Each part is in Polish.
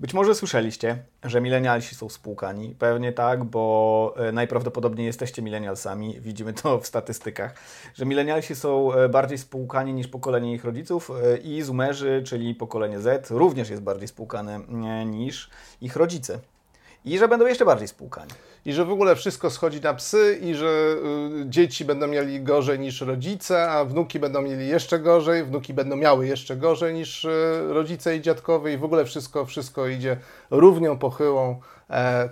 Być może słyszeliście, że milenialsi są spłukani. Pewnie tak, bo e, najprawdopodobniej jesteście milenialsami. Widzimy to w statystykach, że milenialsi są e, bardziej spłukani niż pokolenie ich rodziców e, i zoomerzy, czyli pokolenie Z, również jest bardziej spłukane niż ich rodzice. I że będą jeszcze bardziej spłukani i że w ogóle wszystko schodzi na psy i że y, dzieci będą mieli gorzej niż rodzice, a wnuki będą mieli jeszcze gorzej, wnuki będą miały jeszcze gorzej niż y, rodzice i dziadkowie i w ogóle wszystko, wszystko idzie równią pochyłą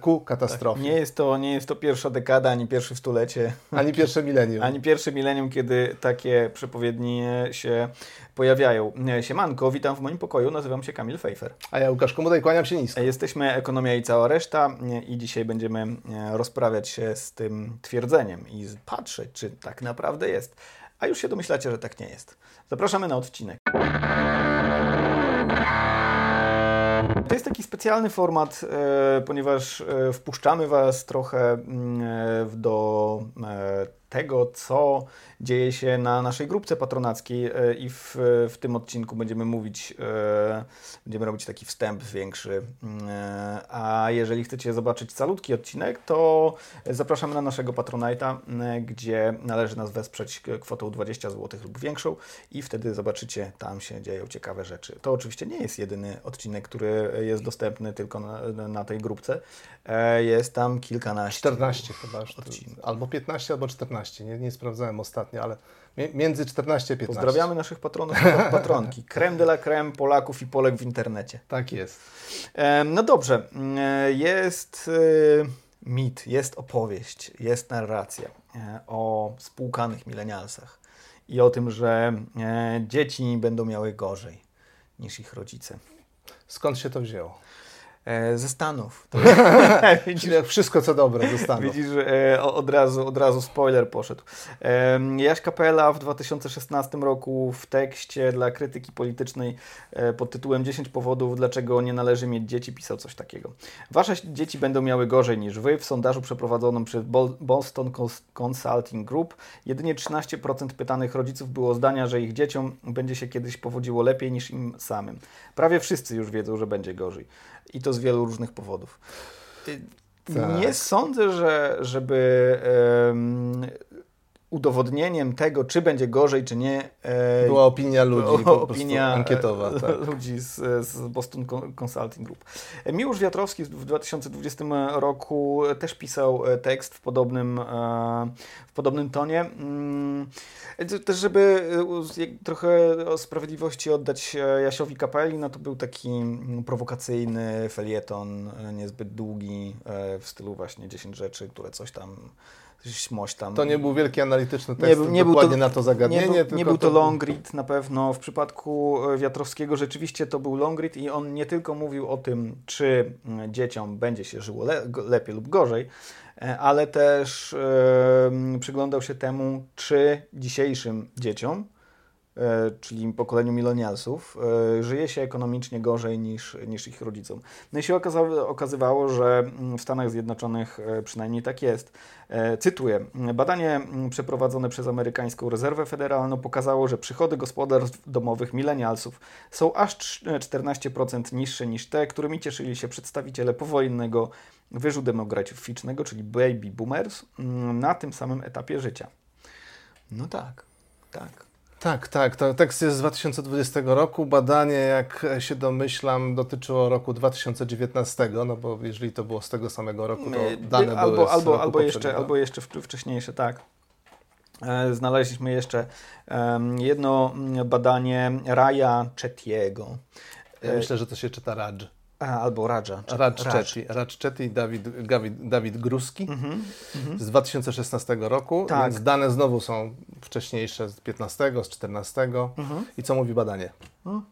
ku katastrofie. Tak, nie, jest to, nie jest to pierwsza dekada, ani pierwsze stulecie. Ani pierwsze milenium. Ani pierwsze milenium, kiedy takie przepowiednie się pojawiają. Siemanko, witam w moim pokoju, nazywam się Kamil Fejfer. A ja Łukasz Komodaj, kłaniam się nisko. Jesteśmy Ekonomia i cała reszta i dzisiaj będziemy e, rozprawiać się z tym twierdzeniem i patrzeć, czy tak naprawdę jest. A już się domyślacie, że tak nie jest. Zapraszamy na odcinek. Jest taki specjalny format, e, ponieważ e, wpuszczamy Was trochę mm, e, do tego, co dzieje się na naszej grupce patronackiej e, i w, w tym odcinku będziemy mówić, e, będziemy robić taki wstęp większy. E, a jeżeli chcecie zobaczyć calutki odcinek, to zapraszamy na naszego Patronite'a, gdzie należy nas wesprzeć kwotą 20 zł lub większą i wtedy zobaczycie, tam się dzieją ciekawe rzeczy. To oczywiście nie jest jedyny odcinek, który jest dostępny tylko na, na tej grupce. Jest tam kilkanaście. 14 chyba. Albo 15, albo 14. Nie, nie sprawdzałem ostatnio, ale między 14 a 15. Pozdrawiamy naszych patronów i patronki. Krem de la creme Polaków i Polek w internecie. Tak jest. No dobrze. Jest e, mit, jest opowieść, jest narracja e, o spłukanych milenialsach i o tym, że e, dzieci będą miały gorzej niż ich rodzice. Skąd się to wzięło? E, ze Stanów. widzisz, wszystko co dobre ze Stanów. Widzisz, e, od razu, od razu spoiler poszedł. Jaś Kapela w 2016 roku w tekście dla krytyki politycznej e, pod tytułem 10 powodów, dlaczego nie należy mieć dzieci, pisał coś takiego. Wasze dzieci będą miały gorzej niż wy. W sondażu przeprowadzonym przez Boston Consulting Group jedynie 13% pytanych rodziców było zdania, że ich dzieciom będzie się kiedyś powodziło lepiej niż im samym. Prawie wszyscy już wiedzą, że będzie gorzej i to z wielu różnych powodów. Tak. Nie sądzę, że żeby udowodnieniem tego, czy będzie gorzej, czy nie. E, Była opinia ludzi, opinia ankietowa. Tak. Ludzi z, z Boston Consulting Group. Miłosz Wiatrowski w 2020 roku też pisał e, tekst w podobnym, e, w podobnym tonie. Mm, też, żeby trochę o sprawiedliwości oddać Jasiowi Kapeli, no to był taki mm, prowokacyjny felieton, niezbyt długi, w stylu właśnie 10 rzeczy, które coś tam śmoś tam. To nie był wielki analityczny tekst nie, nie dokładnie to, na to zagadnienie. Nie, był, nie był to, to long read na pewno. W przypadku e, Wiatrowskiego rzeczywiście to był long read i on nie tylko mówił o tym, czy mm, dzieciom będzie się żyło le lepiej lub gorzej, e, ale też yy, przyglądał się temu, czy dzisiejszym dzieciom, czyli pokoleniu milenialsów, e, żyje się ekonomicznie gorzej niż, niż ich rodzicom. No i się okazywało, że w Stanach Zjednoczonych e, przynajmniej tak jest. Cytuję: Badanie przeprowadzone przez amerykańską rezerwę federalną pokazało, że przychody gospodarstw domowych milenialsów są aż 14% niższe niż te, którymi cieszyli się przedstawiciele powojennego wyżu demograficznego, czyli baby boomers, na tym samym etapie życia. No tak, tak. Tak, tak. To tekst jest z 2020 roku. Badanie, jak się domyślam, dotyczyło roku 2019, no bo jeżeli to było z tego samego roku, to dane albo, były z albo, albo jeszcze, albo jeszcze wcześniejsze, tak. E, znaleźliśmy jeszcze jedno badanie Raja Chetiego. Ja myślę, że to się czyta Raj. A, albo. Raj Chetty i Dawid, Dawid, Dawid Gruski mm -hmm. z 2016 roku, tak. więc dane znowu są wcześniejsze z 15, z 14. Mm -hmm. I co mówi badanie? Mm.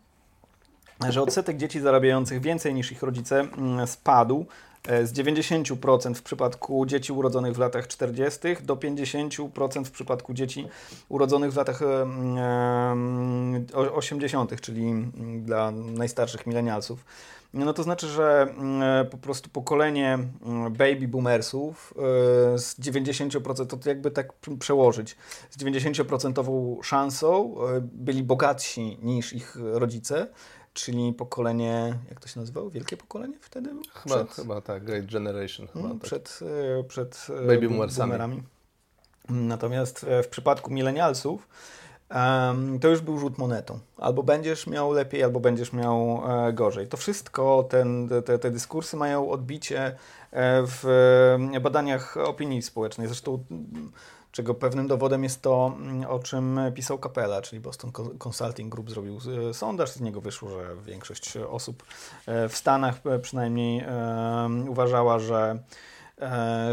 Że odsetek dzieci zarabiających więcej niż ich rodzice mm, spadł z 90% w przypadku dzieci urodzonych w latach 40. do 50% w przypadku dzieci urodzonych w latach 80., e, czyli mm, dla najstarszych milenialsów. No to znaczy, że mm, po prostu pokolenie mm, baby boomersów e, z 90%, to jakby tak przełożyć, z 90% szansą e, byli bogatsi niż ich rodzice, czyli pokolenie, jak to się nazywało? Wielkie pokolenie wtedy? Chyba, przed, chyba tak, Great Generation. Chyba hmm, tak. Przed, przed Baby boomersami. Natomiast w przypadku milenialsów to już był rzut monetą. Albo będziesz miał lepiej, albo będziesz miał e, gorzej. To wszystko, ten, te, te dyskursy mają odbicie e, w e, badaniach opinii społecznej. Zresztą czego pewnym dowodem jest to, mm, o czym pisał Capella, czyli Boston Consulting Group zrobił e, sondaż, z niego wyszło, że większość osób e, w Stanach przynajmniej uważała, że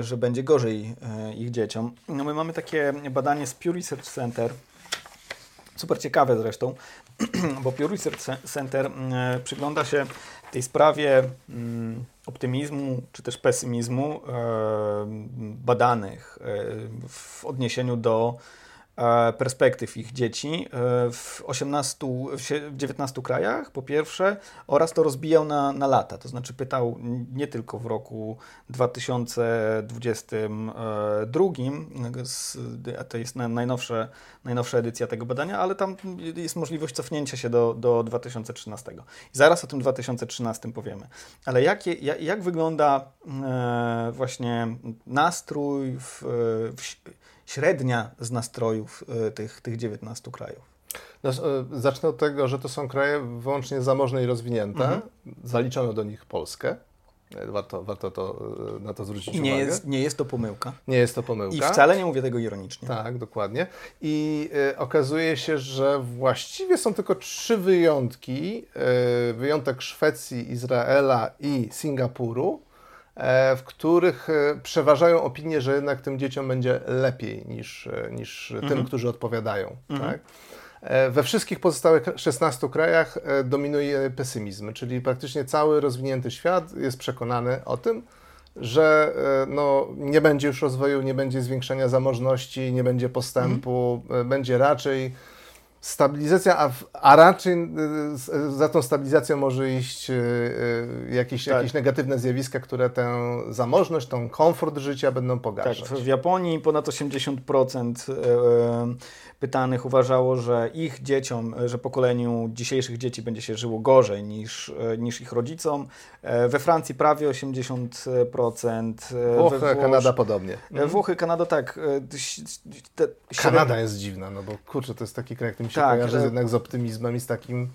że będzie gorzej ich dzieciom. No my mamy takie badanie z Pew Research Center, super ciekawe zresztą, bo Pew Research Center mm, przygląda się tej sprawie mm, optymizmu czy też pesymizmu e, badanych e, w odniesieniu do perspektyw ich dzieci e, w 18, w 19 krajach, po pierwsze, oraz to rozbijał na, na lata. To znaczy pytał nie tylko w roku 2022, to jest najnowsze, najnowsza edycja tego badania, ale tam jest możliwość cofnięcia się do, do 2013. I zaraz o tym 2013 powiemy. Ale jakie, jak, jak wygląda e, właśnie nastrój w, w średnia z nastrojów e, tych, tych 19 krajów? No, e, zacznę od tego, że to są kraje wyłącznie zamożne i rozwinięte. Mhm. Zaliczono do nich Polskę. E, warto, warto to, na to zwrócić nie uwagę. Jest, nie jest to pomyłka. Nie jest to pomyłka. I wcale nie mówię tego ironicznie. Tak, dokładnie. I y, okazuje się, że właściwie są tylko trzy wyjątki. Y, wyjątek Szwecji, Izraela i Singapuru w których e, przeważają opinie, że jednak tym dzieciom będzie lepiej niż, e, niż mhm. tym, którzy odpowiadają. Mhm. Tak? We wszystkich pozostałych 16 krajach dominuje pesymizm, czyli praktycznie cały rozwinięty świat jest przekonany o tym, że no, nie będzie już rozwoju, nie będzie zwiększenia zamożności, nie będzie postępu, mhm. będzie raczej stabilizacja, a, a raczej y, za tą stabilizacją może iść y, y, jakieś, tak. jakieś negatywne zjawiska, które tę zamożność, tą komfort życia będą pogarszać. Tak, w Japonii ponad 80% pytanych uważało, że ich dzieciom, że pokoleniu dzisiejszych dzieci będzie się żyło gorzej niż, niż ich rodzicom. E, we Francji prawie 80%. E, Włochy, Włosz... Kanada podobnie. E, Włochy, Kanada tak. Kanada jest dziwna, no bo kurczę, to jest taki kraj, który mi się tak, kojarzy jednak z optymizmem i z takim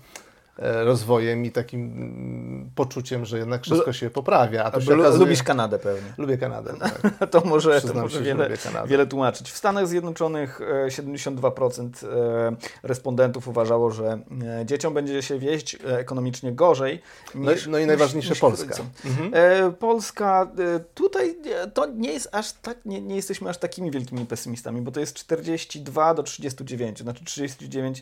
rozwojem i takim mm, poczuciem, że jednak wszystko się poprawia. A to się okazuje... Lubisz Kanadę pewnie. Lubię Kanadę, tak. to może, to może się, wiele, wiele tłumaczyć. W Stanach Zjednoczonych 72% e, e, respondentów uważało, że dzieciom będzie się wieść ekonomicznie gorzej no niż No, no i najważniejsze niż, Polska. Mhm. Polska, tutaj to nie jest aż tak, nie, nie jesteśmy aż takimi wielkimi pesymistami, bo to jest 42 do 39, znaczy 39%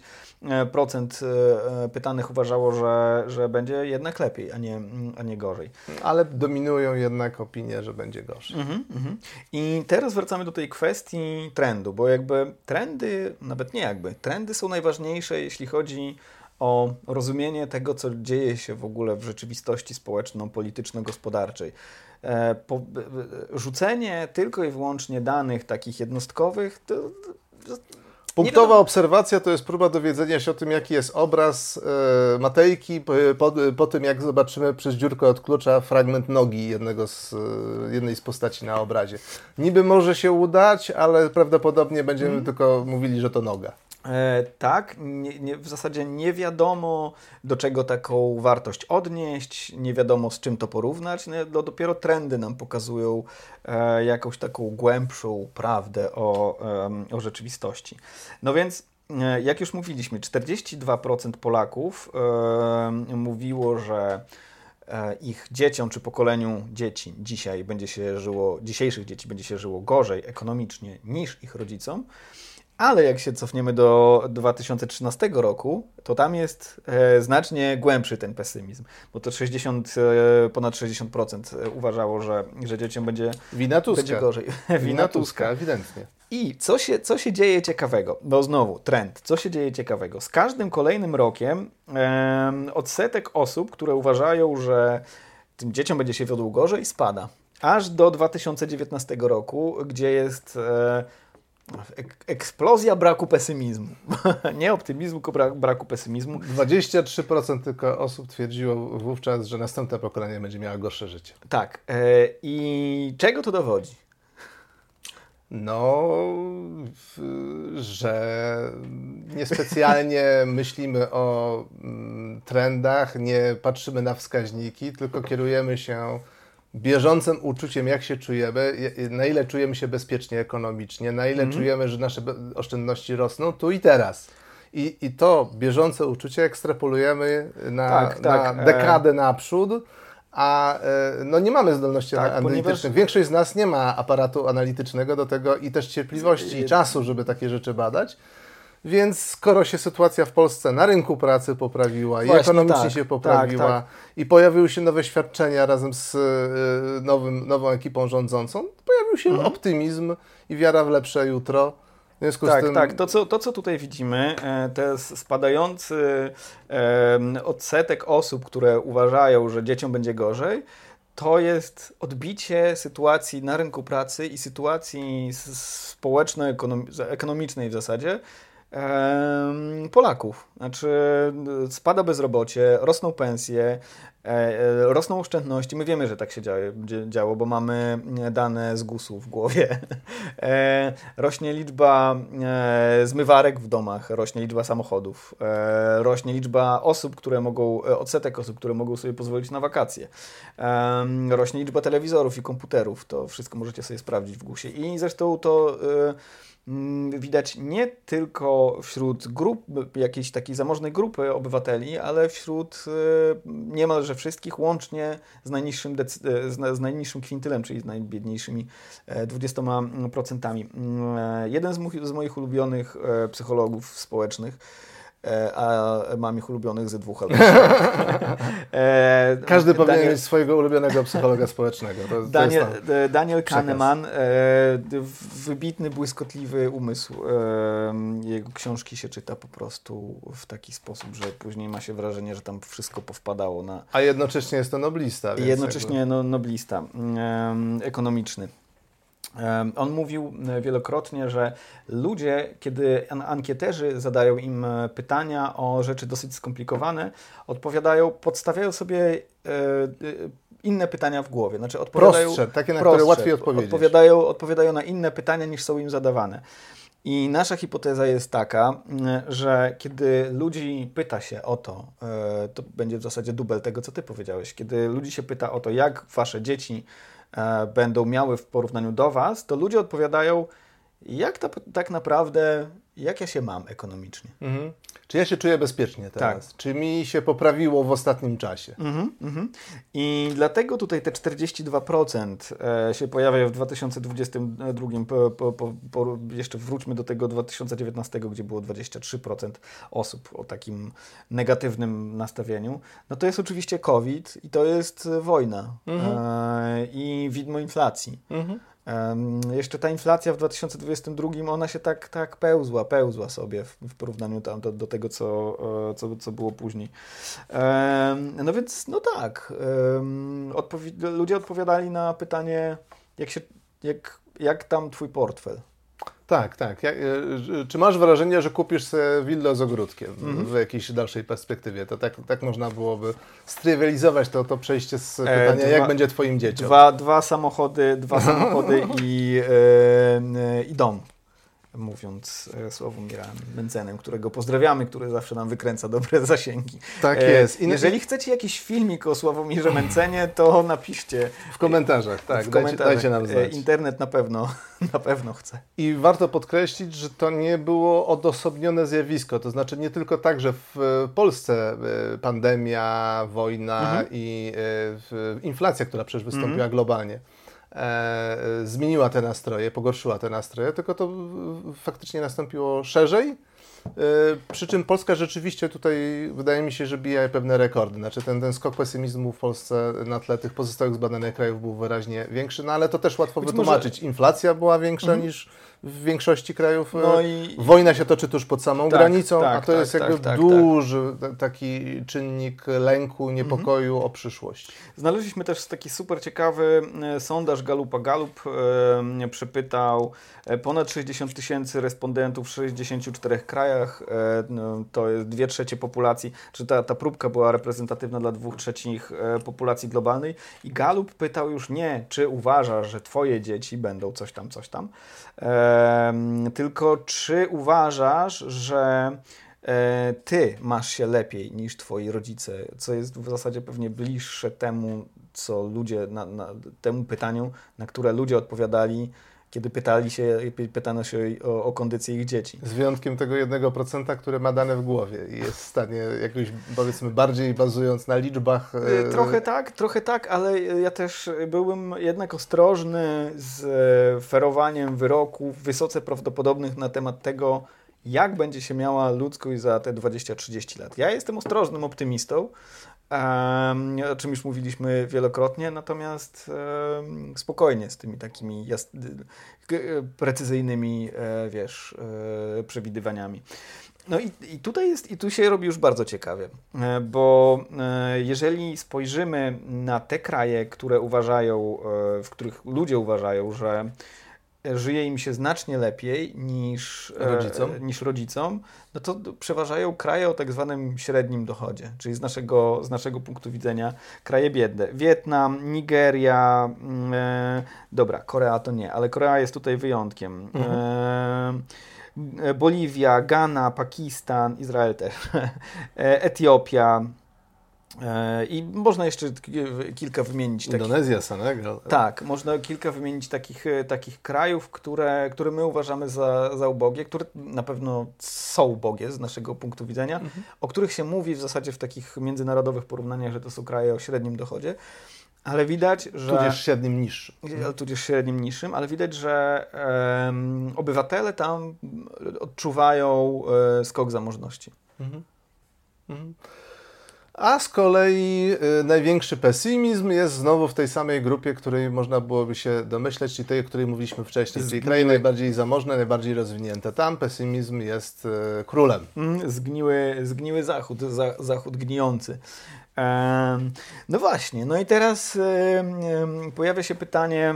pytanych uważa uważało, że, że będzie jednak lepiej, a nie, a nie gorzej. Ale dominują jednak opinie, że będzie gorzej. Mhm, mhm. I teraz wracamy do tej kwestii trendu, bo jakby trendy, nawet nie jakby, trendy są najważniejsze, jeśli chodzi o rozumienie tego, co dzieje się w ogóle w rzeczywistości społeczno-polityczno-gospodarczej. E, po, rzucenie tylko i wyłącznie danych takich jednostkowych to, to Punktowa obserwacja to jest próba dowiedzenia się o tym, jaki jest obraz e, Matejki po, po, po, tym, jak zobaczymy przez dziurkę od klucza fragment nogi jednego z, e, jednej z postaci na obrazie. Niby może się udać, ale prawdopodobnie będziemy mm. tylko mówili, że to noga. E, tak, nie, nie, w zasadzie nie wiadomo, do czego taką wartość odnieść, nie wiadomo z czym to porównać. No, dopiero trendy nam pokazują e, jakąś taką głębszą prawdę o, e, o rzeczywistości. No więc, e, jak już mówiliśmy, 42% Polaków e, mówiło, że e, ich dzieciom czy pokoleniu dzieci dzisiaj będzie się żyło, dzisiejszych dzieci będzie się żyło gorzej ekonomicznie niż ich rodzicom. Ale jak się cofniemy do 2013 roku, to tam jest e, znacznie głębszy ten pesymizm, bo to 60, e, ponad 60% uważało, że, że dzieciom będzie, Wina Tuska. będzie gorzej. Wina Tuska, ewidentnie. I co się, co się dzieje ciekawego? No znowu, trend. Co się dzieje ciekawego? Z każdym kolejnym rokiem e, odsetek osób, które uważają, że tym dzieciom będzie się wiodło gorzej, spada. Aż do 2019 roku, gdzie jest... E, eksplozja braku pesymizmu. Nie optymizmu, tylko braku pesymizmu. 23% tylko osób twierdziło wówczas, że następne pokolenie będzie miało gorsze życie. Tak. E, I czego to dowodzi? No, że niespecjalnie myślimy o mm, trendach, nie patrzymy na wskaźniki, tylko kierujemy się bieżącym uczuciem, jak się czujemy, na ile czujemy się bezpiecznie ekonomicznie, na ile mhm. czujemy, że nasze oszczędności rosną tu i teraz. I, I to bieżące uczucie ekstrapolujemy na, tak, tak. na e, dekadę naprzód, a e, no nie mamy zdolności tak, analitycznych. Ponieważ... Większość z nas nie ma aparatu analitycznego do tego i też cierpliwości i czasu, żeby takie rzeczy badać. Więc skoro się sytuacja w Polsce na rynku pracy poprawiła Właśnie, i ekonomicznie tak, się poprawiła tak, tak. i pojawiły się nowe świadczenia razem z y, nowym, nową ekipą rządzącą, pojawił się mhm. optymizm i wiara w lepsze jutro. W związku tak, z tym... tak. To co, to, co tutaj widzimy, e, to spadający odsetek osób, które uważają, że dzieciom będzie gorzej, to jest odbicie sytuacji na rynku pracy i sytuacji społeczno-ekonomicznej w zasadzie, Polaków. Znaczy, spada bezrobocie, rosną pensje, e, e, rosną oszczędności. My wiemy, że tak się działo, bo mamy dane z GUS-u w głowie. E, rośnie liczba zmywarek w domach, rośnie liczba samochodów, rośnie liczba osób, które mogą, odsetek osób, które mogą sobie pozwolić na wakacje. Rośnie liczba telewizorów i komputerów. To wszystko możecie sobie sprawdzić w GUS-ie. I zresztą to widać nie tylko wśród grup, jakiejś takiej zamożnej grupy obywateli, ale wśród y, niemalże wszystkich, łącznie z najniższym, z najniższym kwintylem, czyli z najbiedniejszymi 20%. E, mm, e, jeden z, moich ulubionych e, psychologów społecznych E, a mam ich ulubionych ze dwóch albo e, Każdy Daniel, powinien mieć swojego ulubionego psychologa społecznego. To, Daniel, to e, Daniel Kahneman, wybitny, błyskotliwy umysł. Jego książki się czyta po prostu w taki sposób, że później ma się wrażenie, że tam wszystko powpadało na... A jednocześnie jest to noblista. Jednocześnie jakby... no, noblista ekonomiczny. On mówił e, wielokrotnie, że ludzie, kiedy ankieterzy zadają im e, pytania o rzeczy dosyć skomplikowane, odpowiadają, podstawiają sobie e, inne pytania w głowie. Znaczy odpowiadają, prostsze, takie, na prostsze, które łatwiej odpowiedzieć. Odpowiadają, odpowiadają na inne pytania niż są im zadawane. I nasza hipoteza jest taka, że kiedy ludzi pyta się o to, to będzie w zasadzie dubel tego, co ty powiedziałeś, kiedy ludzi się pyta o to, jak wasze dzieci będą miały w porównaniu do Was, to ludzie odpowiadają, jak to, tak naprawdę, jak ja się mam ekonomicznie. Mhm. Czy ja się czuję bezpiecznie teraz? Tak. Czy mi się poprawiło w ostatnim czasie? Mhm, mhm. I dlatego tutaj te 42% e, się pojawia w 2022. Po, po, po, jeszcze wróćmy do tego 2019, gdzie było 23% osób o takim negatywnym nastawieniu. No to jest oczywiście COVID i to jest wojna mhm. e, i widmo inflacji. Mhm. Jeszcze ta inflacja w 2022, ona się tak, tak pełzła, pełzła sobie w, w porównaniu tam do, do tego, co, e, co, co było później. No więc, no tak, odpowi ludzie odpowiadali na pytanie, jak, się, jak, jak tam twój portfel? Tak, tak. Ja, e, czy masz wrażenie, że kupisz sobie willę z ogródkiem -hmm. w jakiejś dalszej perspektywie? To tak, tak można byłoby strywializować to, to przejście z pytania, e, dwa, jak będzie twoim dzieciom? Dwa, dwa samochody, dwa samochody i, e, i dom mówiąc e, Sławomira Mencenem, którego pozdrawiamy, który zawsze nam wykręca dobre zasięgi. Tak e, jest. I jeżeli chcecie jakiś filmik o Sławomirze Mencenie, to napiszcie. W komentarzach, tak. W komentarzach. Dajcie, dajcie nam znać. E, internet na pewno, na pewno chce. I warto podkreślić, że to nie było odosobnione zjawisko. To znaczy nie tylko tak, że w Polsce pandemia, wojna mhm. i inflacja, która przecież wystąpiła mhm. globalnie zmieniła te nastroje, pogorszyła te nastroje, tylko to faktycznie nastąpiło szerzej. E, przy czym Polska rzeczywiście tutaj wydaje mi się, że bije pewne rekordy. Znaczy ten, ten skok pesymizmu w Polsce na tle tych pozostałych zbadanych krajów był wyraźnie większy, no ale to też łatwo Być wytłumaczyć. Może... Inflacja była większa mhm. niż w większości krajów no i... wojna się toczy tuż pod samą tak, granicą, tak, a to tak, jest jakby tak, tak, duży taki czynnik lęku, niepokoju mhm. o przyszłość. Znaleźliśmy też taki super ciekawy e, sondaż Galupa. Galup e, przepytał e, ponad 60 tysięcy respondentów w 64 krajach. E, no, to jest dwie trzecie populacji, czy ta, ta próbka była reprezentatywna dla dwóch trzecich e, populacji globalnej. I Galup pytał już nie, czy uważasz, że twoje dzieci będą coś tam, coś tam, tylko czy uważasz, że e, ty masz się lepiej niż twoi rodzice, co jest w zasadzie pewnie bliższe temu, co ludzie, na, na, temu pytaniu, na które ludzie odpowiadali, kiedy pytali się, pytano się o, o kondycję ich dzieci. Z wyjątkiem tego jednego procenta, które ma dane w głowie i jest w stanie jakoś, powiedzmy, bardziej bazując na liczbach. E, trochę tak, trochę tak, ale ja też byłbym jednak ostrożny z e, ferowaniem wyroków wysoce prawdopodobnych na temat tego, jak będzie się miała ludzkość za te 20-30 lat. Ja jestem ostrożnym optymistą, o czym już mówiliśmy wielokrotnie, natomiast spokojnie z tymi takimi precyzyjnymi, e, wiesz, e, przewidywaniami. No i, i tutaj jest, i tu się robi już bardzo ciekawie, e, bo jeżeli spojrzymy na te kraje, które uważają, w których ludzie uważają, że żyje im się znacznie lepiej niż rodzicom, e, niż rodzicom no to przeważają kraje o tak zwanym średnim dochodzie, czyli z naszego, z naszego punktu widzenia kraje biedne. Wietnam, Nigeria, mm, e, dobra, Korea to nie, ale Korea jest tutaj wyjątkiem. Mhm. E, Boliwia, Ghana, Pakistan, Izrael też, e, Etiopia, E, I można jeszcze kilka wymienić. Indonezja, takich, Senegal. Tak, można kilka wymienić takich, e, takich krajów, które, które my uważamy za, za ubogie, które na pewno są ubogie z naszego punktu widzenia, mhm. o których się mówi w zasadzie w takich międzynarodowych porównaniach, że to są kraje o średnim dochodzie. Ale widać, że. Tudzież średnim niższym. Tudzież średnim niższym, ale widać, że um, obywatele tam odczuwają um, skok zamożności. Mhm. Mhm. A z kolei y, największy pesymizm jest znowu w tej samej grupie, której można byłoby się domyśleć, czyli tej, o której mówiliśmy wcześniej, czyli kraje najbardziej zamożne, najbardziej rozwinięte. Tam pesymizm jest y, królem. Mm, zgniły, zgniły zachód, za, zachód gnijący. no właśnie, no i teraz pojawia się pytanie,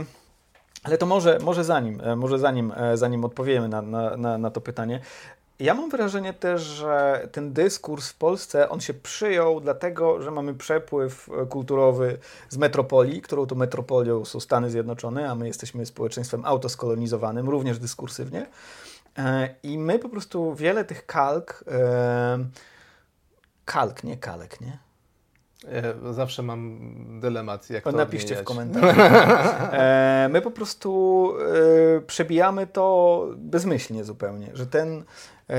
ale to może, może zanim, e, może zanim, e, zanim odpowiemy na, na, na to pytanie, ja mam wrażenie też, że ten dyskurs w Polsce, on się przyjął dlatego, że mamy przepływ e, kulturowy z metropolii, którą to metropolią są Stany Zjednoczone, a my jesteśmy społeczeństwem autoskolonizowanym, również dyskursywnie. E, I my po prostu wiele tych kalk, e, kalk, nie kalek, nie? Ja zawsze mam dylemat, jak to Napiszcie odmieniać. w komentarzu. my po prostu przebijamy to bezmyślnie zupełnie, że ten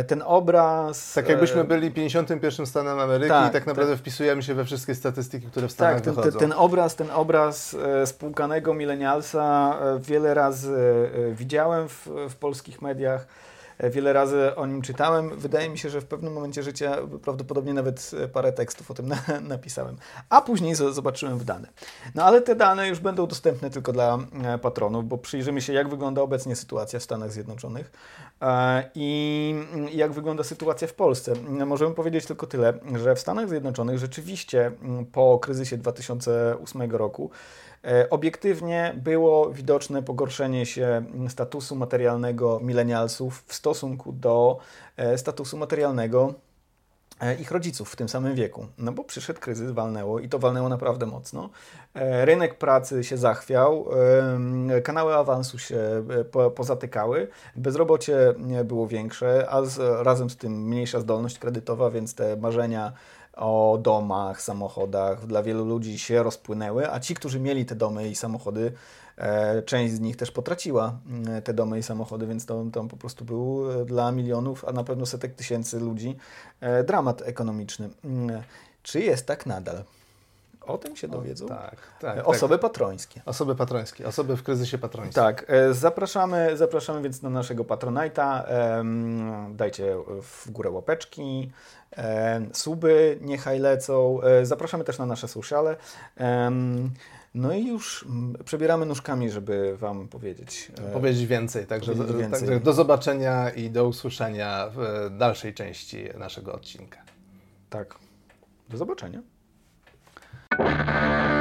ten obraz... Tak jakbyśmy e, byli 51 stanem Ameryki tak, i tak naprawdę tak. wpisujemy się we wszystkie statystyki, które w Stanach tak, ten, wychodzą. ten obraz, ten obraz e, spłukanego milenialsa wiele razy widziałem w, w polskich mediach. Wiele razy o nim czytałem. Wydaje mi się, że w pewnym momencie życia prawdopodobnie nawet parę tekstów o tym na, napisałem. A później zobaczyłem w dane. No ale te dane już będą dostępne tylko dla patronów, bo przyjrzymy się, jak wygląda obecnie sytuacja w Stanach Zjednoczonych. E, I jak wygląda sytuacja w Polsce? Możemy powiedzieć tylko tyle, że w Stanach Zjednoczonych rzeczywiście mm, po kryzysie 2008 roku e, obiektywnie było widoczne pogorszenie się statusu materialnego milenialsów w stosunku do e, statusu materialnego E, ich rodziców w tym samym wieku. No bo przyszedł kryzys, walnęło i to walnęło naprawdę mocno. E, rynek pracy się zachwiał, kanały awansu się e, pozatykały, bezrobocie było większe, a z, razem z tym mniejsza zdolność kredytowa, więc te marzenia o domach, samochodach dla wielu ludzi się rozpłynęły, a ci, którzy mieli te domy i samochody, E, część z nich też potraciła mm, te domy i samochody, więc to, to po prostu był e, dla milionów, a na pewno setek tysięcy ludzi e, dramat ekonomiczny. Mm, czy jest tak nadal? O tym się dowiedzą o, tak, tak, osoby tak. patrońskie. Osoby patrońskie, osoby w kryzysie patrońskim. Tak, zapraszamy, zapraszamy więc na naszego patronajta. Dajcie w górę łapeczki, suby niechaj lecą. Zapraszamy też na nasze sociale. No i już mm, przebieramy nóżkami, żeby Wam powiedzieć. e, Powiedzieć więcej. Także, Powiedzieć więcej. także do zobaczenia i do usłyszenia w dalszej części naszego odcinka. Tak. Do zobaczenia. thank you